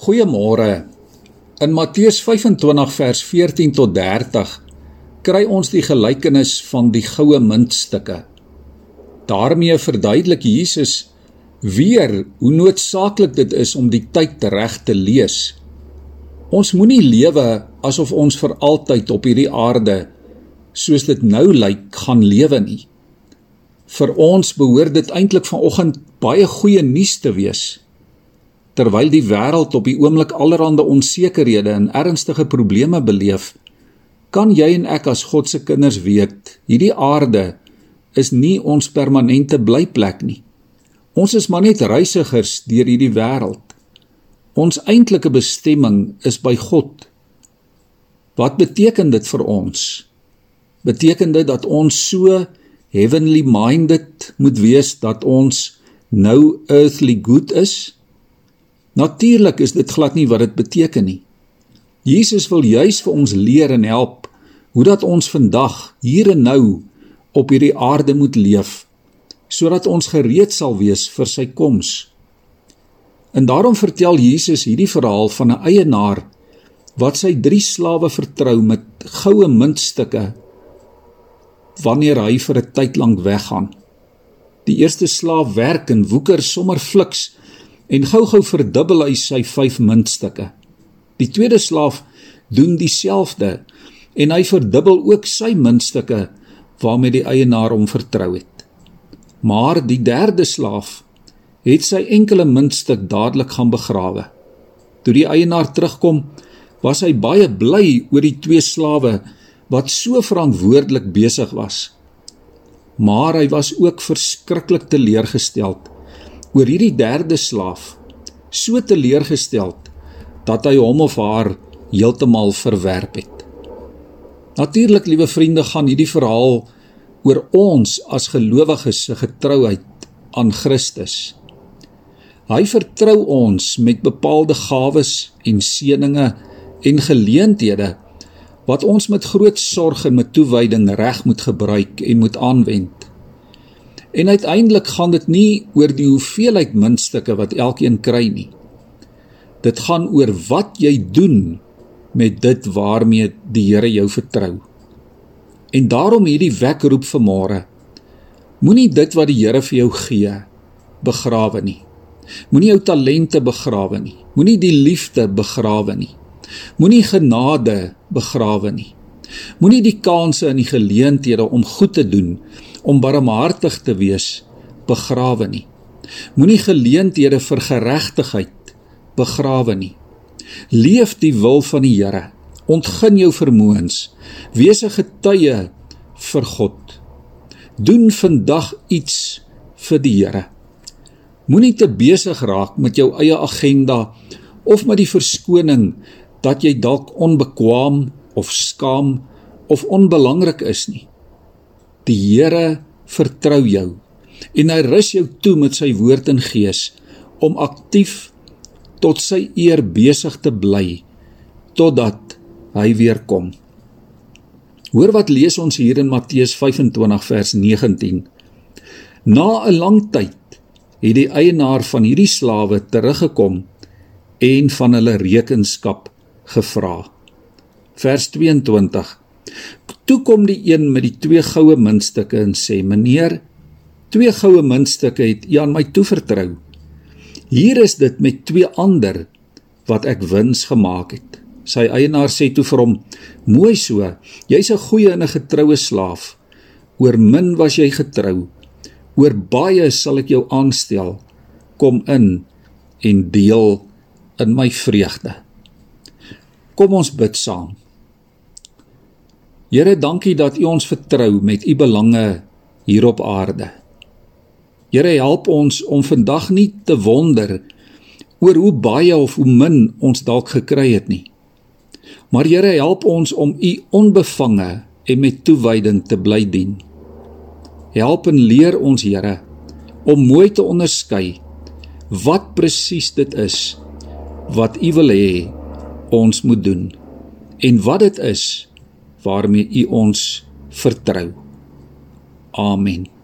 Goeiemôre. In Matteus 25 vers 14 tot 30 kry ons die gelykenis van die goue muntstukke. Daarmee verduidelik Jesus weer hoe noodsaaklik dit is om die tyd reg te lees. Ons moenie lewe asof ons vir altyd op hierdie aarde soos dit nou lyk gaan lewe nie. Vir ons behoort dit eintlik vanoggend baie goeie nuus te wees terwyl die wêreld op die oomblik allerlei onsekerhede en ernstige probleme beleef, kan jy en ek as God se kinders weet, hierdie aarde is nie ons permanente blyplek nie. Ons is maar net reisigers deur hierdie wêreld. Ons eintlike bestemming is by God. Wat beteken dit vir ons? Beteken dit dat ons so heavenly minded moet wees dat ons nou earthly good is? Natuurlik is dit glad nie wat dit beteken nie. Jesus wil juis vir ons leer en help hoe dat ons vandag hier en nou op hierdie aarde moet leef sodat ons gereed sal wees vir sy koms. En daarom vertel Jesus hierdie verhaal van 'n eienaar wat sy drie slawe vertrou met goue muntstukke wanneer hy vir 'n tyd lank weggaan. Die eerste slaaf werk en woeker sommer fliks en gou-gou verdubbel hy sy 5 muntstukke. Die tweede slaaf doen dieselfde en hy verdubbel ook sy muntstukke waarmee die eienaar hom vertrou het. Maar die derde slaaf het sy enkele muntstuk dadelik gaan begrawe. Toe die eienaar terugkom, was hy baie bly oor die twee slawe wat so verantwoordelik besig was. Maar hy was ook verskriklik teleurgesteld oor hierdie derde slaaf so teleurgesteld dat hy hom of haar heeltemal verwerp het. Natuurlik, liewe vriende, gaan hierdie verhaal oor ons as gelowiges se getrouheid aan Christus. Hy vertrou ons met bepaalde gawes en seëninge en geleenthede wat ons met groot sorg en met toewyding reg moet gebruik en moet aanwend. En uiteindelik gaan dit nie oor die hoeveelheid muntstukke wat elkeen kry nie. Dit gaan oor wat jy doen met dit waarmee die Here jou vertrou. En daarom hierdie wekroep vanmôre. Moenie dit wat die Here vir jou gee begrawe nie. Moenie jou talente begrawe nie. Moenie die liefde begrawe nie. Moenie genade begrawe nie. Moenie die kansse en die geleenthede om goed te doen om barmhartig te wees begrawe nie. Moenie geleenthede vir geregtigheid begrawe nie. Leef die wil van die Here. Ontgin jou vermoëns. Wees 'n getuie vir God. Doen vandag iets vir die Here. Moenie te besig raak met jou eie agenda of met die verskoning dat jy dalk onbekwaam of skaam of onbelangrik is nie. Die Here vertrou jou en hy rus jou toe met sy woord en gees om aktief tot sy eer besig te bly totdat hy weer kom. Hoor wat lees ons hier in Matteus 25 vers 19. Na 'n lang tyd het die eienaar van hierdie slawe teruggekom en van hulle rekenskap gevra. Vers 22 Toe kom die een met die twee goue muntstukke en sê: "Meneer, twee goue muntstukke het u aan my toevertrou. Hier is dit met twee ander wat ek wins gemaak het." Sy eienaar sê toe vir hom: "Mooi so. Jy's 'n goeie en 'n getroue slaaf. Oor min was jy getrou. Oor baie sal ek jou aanstel. Kom in en deel in my vreugde." Kom ons bid saam. Here, dankie dat U ons vertrou met U belange hier op aarde. Here, help ons om vandag nie te wonder oor hoe baie of hoe min ons dalk gekry het nie. Maar Here, help ons om U onbevange en met toewyding te bly dien. Help en leer ons, Here, om mooi te onderskei wat presies dit is wat U wil hê ons moet doen en wat dit is waarmee U ons vertrou. Amen.